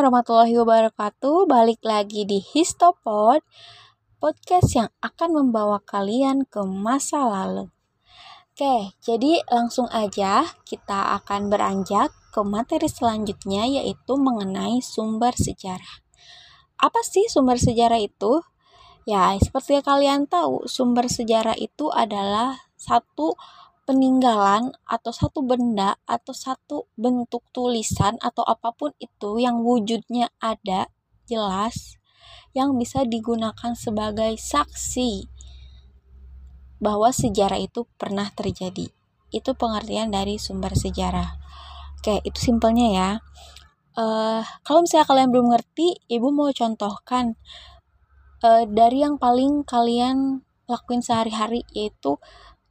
warahmatullahi wabarakatuh. Balik lagi di Histopod, podcast yang akan membawa kalian ke masa lalu. Oke, jadi langsung aja kita akan beranjak ke materi selanjutnya yaitu mengenai sumber sejarah. Apa sih sumber sejarah itu? Ya, seperti kalian tahu, sumber sejarah itu adalah satu peninggalan atau satu benda atau satu bentuk tulisan atau apa pun itu yang wujudnya ada jelas yang bisa digunakan sebagai saksi bahwa sejarah itu pernah terjadi. Itu pengertian dari sumber sejarah. Oke, itu simpelnya ya. Uh, kalau misalnya kalian belum ngerti, ibu mau contohkan uh, dari yang paling kalian lakuin sehari-hari yaitu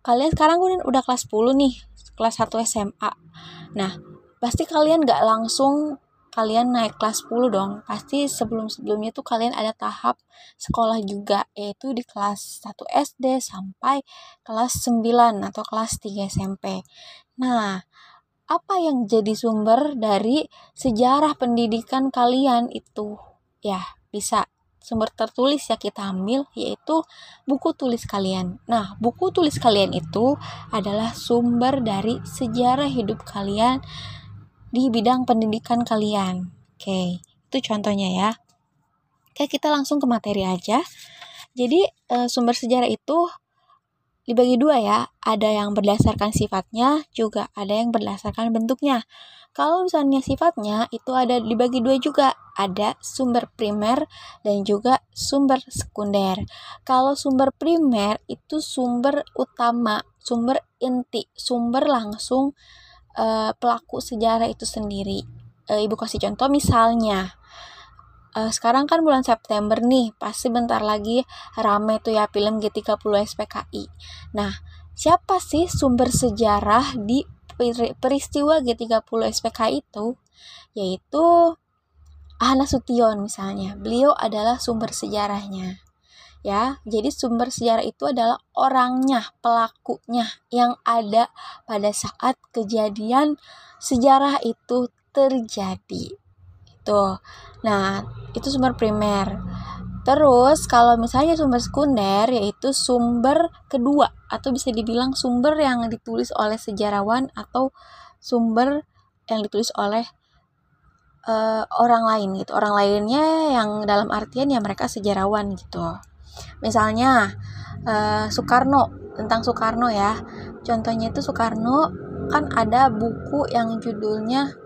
kalian sekarang udah, udah kelas 10 nih kelas 1 SMA nah pasti kalian gak langsung kalian naik kelas 10 dong. Pasti sebelum-sebelumnya tuh kalian ada tahap sekolah juga yaitu di kelas 1 SD sampai kelas 9 atau kelas 3 SMP nah apa yang jadi sumber dari sejarah pendidikan kalian itu? Ya bisa sumber tertulis yang kita ambil yaitu buku tulis kalian. Nah, buku tulis kalian itu adalah sumber dari sejarah hidup kalian di bidang pendidikan kalian. Oke, itu contohnya ya. Oke, kita langsung ke materi aja. Jadi, e, sumber sejarah itu dibagi dua ya. Ada yang berdasarkan sifatnya, juga ada yang berdasarkan bentuknya. Kalau misalnya sifatnya itu ada dibagi dua juga, ada sumber primer dan juga sumber sekunder. Kalau sumber primer itu sumber utama, sumber inti, sumber langsung uh, pelaku sejarah itu sendiri. Uh, Ibu kasih contoh misalnya uh, sekarang kan bulan September nih, pasti bentar lagi rame tuh ya film G30 SPKI. Nah, siapa sih sumber sejarah di peristiwa G30 SPK itu yaitu Ahna Sution misalnya. Beliau adalah sumber sejarahnya. Ya, jadi sumber sejarah itu adalah orangnya, pelakunya yang ada pada saat kejadian sejarah itu terjadi. Itu. Nah, itu sumber primer. Terus kalau misalnya sumber sekunder yaitu sumber kedua atau bisa dibilang sumber yang ditulis oleh sejarawan atau sumber yang ditulis oleh uh, orang lain gitu. Orang lainnya yang dalam artian ya mereka sejarawan gitu. Misalnya uh, Soekarno tentang Soekarno ya. Contohnya itu Soekarno kan ada buku yang judulnya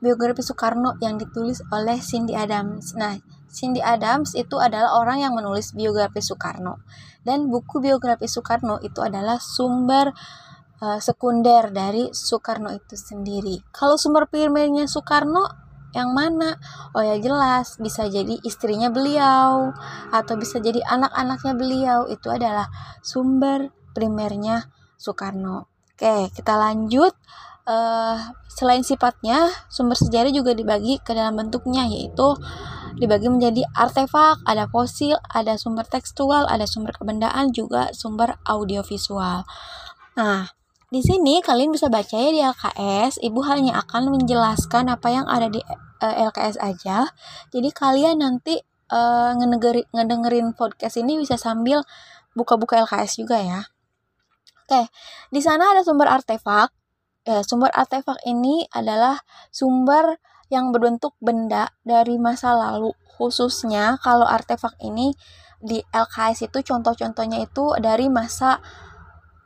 biografi Soekarno yang ditulis oleh Cindy Adams. Nah, Cindy Adams itu adalah orang yang menulis biografi Soekarno. Dan buku biografi Soekarno itu adalah sumber uh, sekunder dari Soekarno itu sendiri. Kalau sumber primernya Soekarno yang mana? Oh ya jelas, bisa jadi istrinya beliau atau bisa jadi anak-anaknya beliau. Itu adalah sumber primernya Soekarno. Oke, kita lanjut. Uh, selain sifatnya, sumber sejarah juga dibagi ke dalam bentuknya yaitu dibagi menjadi artefak, ada fosil, ada sumber tekstual, ada sumber kebendaan, juga sumber audiovisual. Nah, di sini kalian bisa baca ya di LKS, Ibu hanya akan menjelaskan apa yang ada di uh, eh, LKS aja. Jadi kalian nanti uh, ngedengeri, ngedengerin podcast ini bisa sambil buka-buka LKS juga ya. Oke, di sana ada sumber artefak. Ya, sumber artefak ini adalah sumber yang berbentuk benda dari masa lalu. Khususnya kalau artefak ini di LKS itu contoh-contohnya itu dari masa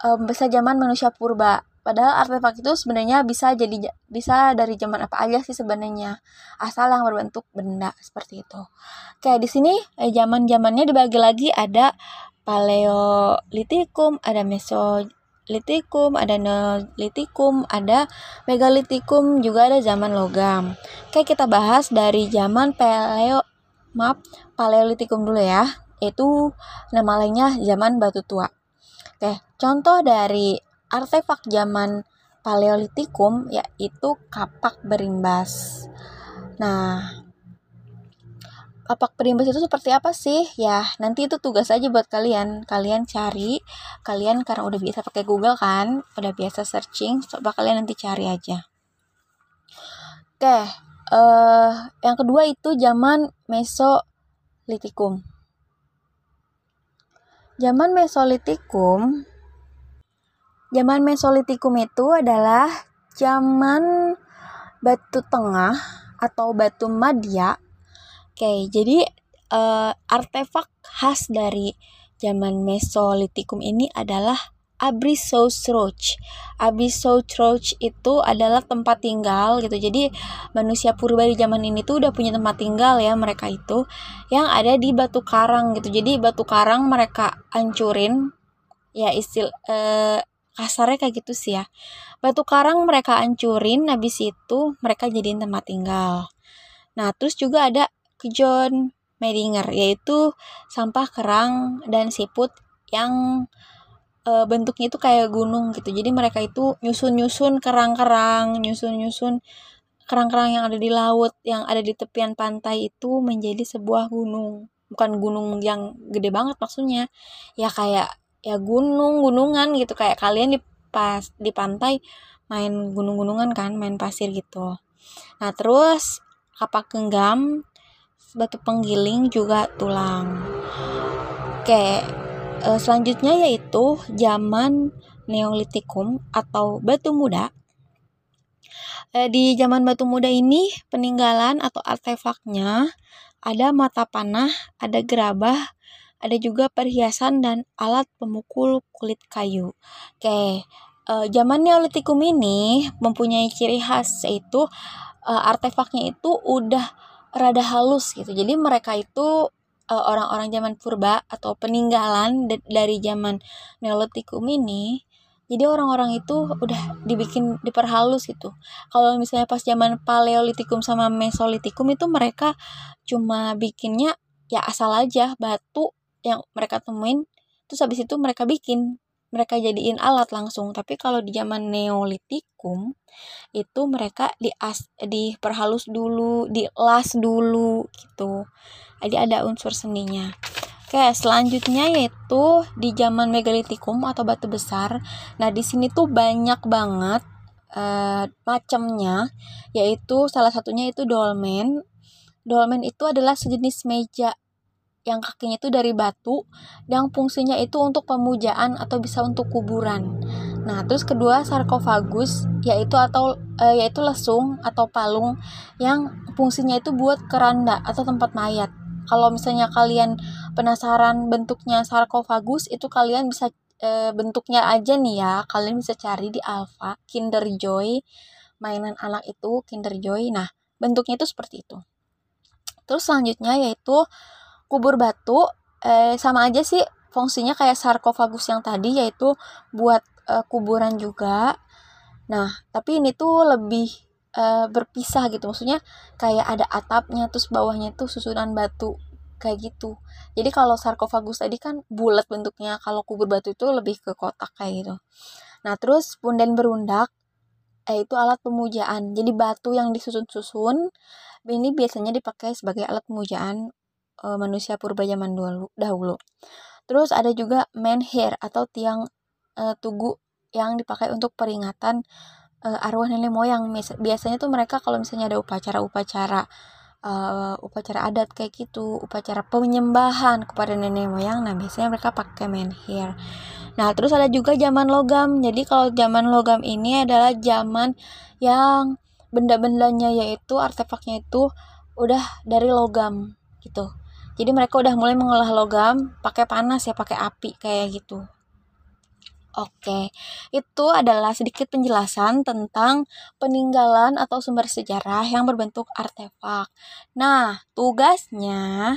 um, masa zaman manusia purba. Padahal artefak itu sebenarnya bisa jadi bisa dari zaman apa aja sih sebenarnya. Asal yang berbentuk benda seperti itu. Kayak di sini eh, zaman-zamannya dibagi lagi ada Paleolitikum, ada Meso litikum, ada neolitikum, ada megalitikum, juga ada zaman logam. Oke, kita bahas dari zaman paleo maaf, paleolitikum dulu ya. Itu nama lainnya zaman batu tua. Oke, contoh dari artefak zaman paleolitikum yaitu kapak berimbas. Nah, kapak perimbas itu seperti apa sih? Ya, nanti itu tugas aja buat kalian. Kalian cari, kalian karena udah biasa pakai Google kan, udah biasa searching, coba kalian nanti cari aja. Oke, uh, yang kedua itu zaman Mesolitikum. Zaman Mesolitikum Zaman Mesolitikum itu adalah zaman batu tengah atau batu madya. Oke, jadi uh, artefak khas dari zaman Mesolitikum ini adalah. Abyssous Roach itu adalah tempat tinggal gitu. Jadi manusia purba di zaman ini tuh udah punya tempat tinggal ya mereka itu yang ada di batu karang gitu. Jadi batu karang mereka hancurin ya istil eh, kasarnya kayak gitu sih ya. Batu karang mereka hancurin habis itu mereka jadiin tempat tinggal. Nah, terus juga ada John Medinger yaitu sampah kerang dan siput yang e, bentuknya itu kayak gunung gitu. Jadi mereka itu nyusun-nyusun kerang-kerang nyusun-nyusun kerang-kerang yang ada di laut yang ada di tepian pantai itu menjadi sebuah gunung. Bukan gunung yang gede banget maksudnya. Ya kayak ya gunung gunungan gitu. Kayak kalian di pas di pantai main gunung-gunungan kan main pasir gitu. Nah terus kapak genggam batu penggiling juga tulang oke e, selanjutnya yaitu zaman Neolitikum atau batu muda. E, di zaman batu muda ini peninggalan atau artefaknya ada mata panah, ada gerabah, ada juga perhiasan dan alat pemukul kulit kayu. Oke, e, zaman Neolitikum ini mempunyai ciri khas yaitu e, artefaknya itu udah rada halus gitu. Jadi mereka itu uh, orang-orang zaman purba atau peninggalan dari zaman Neolitikum ini jadi orang-orang itu udah dibikin diperhalus gitu. Kalau misalnya pas zaman Paleolitikum sama Mesolitikum itu mereka cuma bikinnya ya asal aja batu yang mereka temuin terus habis itu mereka bikin mereka jadiin alat langsung tapi kalau di zaman Neolitikum itu mereka di as diperhalus dulu dilas dulu gitu jadi ada unsur seninya Oke, selanjutnya yaitu di zaman megalitikum atau batu besar. Nah, di sini tuh banyak banget uh, macamnya, yaitu salah satunya itu dolmen. Dolmen itu adalah sejenis meja yang kakinya itu dari batu, yang fungsinya itu untuk pemujaan atau bisa untuk kuburan. Nah, terus kedua sarkofagus yaitu atau uh, yaitu lesung atau palung yang fungsinya itu buat keranda atau tempat mayat. Kalau misalnya kalian penasaran bentuknya sarkofagus itu kalian bisa e, bentuknya aja nih ya. Kalian bisa cari di Alpha Kinder Joy mainan anak itu Kinder Joy. Nah bentuknya itu seperti itu. Terus selanjutnya yaitu kubur batu e, sama aja sih fungsinya kayak sarkofagus yang tadi yaitu buat e, kuburan juga. Nah tapi ini tuh lebih uh, berpisah gitu. Maksudnya kayak ada atapnya terus bawahnya tuh susunan batu kayak gitu. Jadi kalau sarkofagus tadi kan bulat bentuknya. Kalau kubur batu itu lebih ke kotak kayak gitu. Nah terus punden berundak eh, itu alat pemujaan. Jadi batu yang disusun-susun ini biasanya dipakai sebagai alat pemujaan e, manusia purba zaman dulu dahulu. Terus ada juga menhir atau tiang e, tugu yang dipakai untuk peringatan uh, arwah nenek moyang. Biasanya tuh mereka kalau misalnya ada upacara-upacara uh, upacara adat kayak gitu upacara penyembahan kepada nenek moyang nah biasanya mereka pakai menhir nah terus ada juga zaman logam. Jadi kalau zaman logam ini adalah zaman yang benda-bendanya yaitu artefaknya itu udah dari logam gitu jadi mereka udah mulai mengolah logam pakai panas ya pakai api kayak gitu Oke, itu adalah sedikit penjelasan tentang peninggalan atau sumber sejarah yang berbentuk artefak. Nah, tugasnya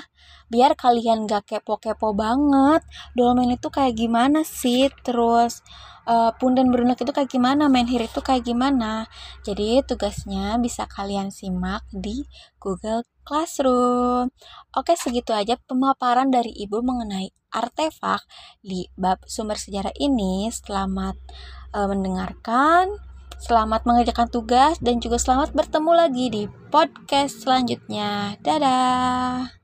biar kalian gak kepo-kepo banget, dolmen itu kayak gimana sih, terus uh, punden berunak itu kayak gimana, menhir itu kayak gimana. Jadi tugasnya bisa kalian simak di Google Classroom. Oke, segitu aja pemaparan dari Ibu mengenai artefak di bab sumber sejarah ini. Selamat uh, mendengarkan, selamat mengerjakan tugas, dan juga selamat bertemu lagi di podcast selanjutnya. Dadah!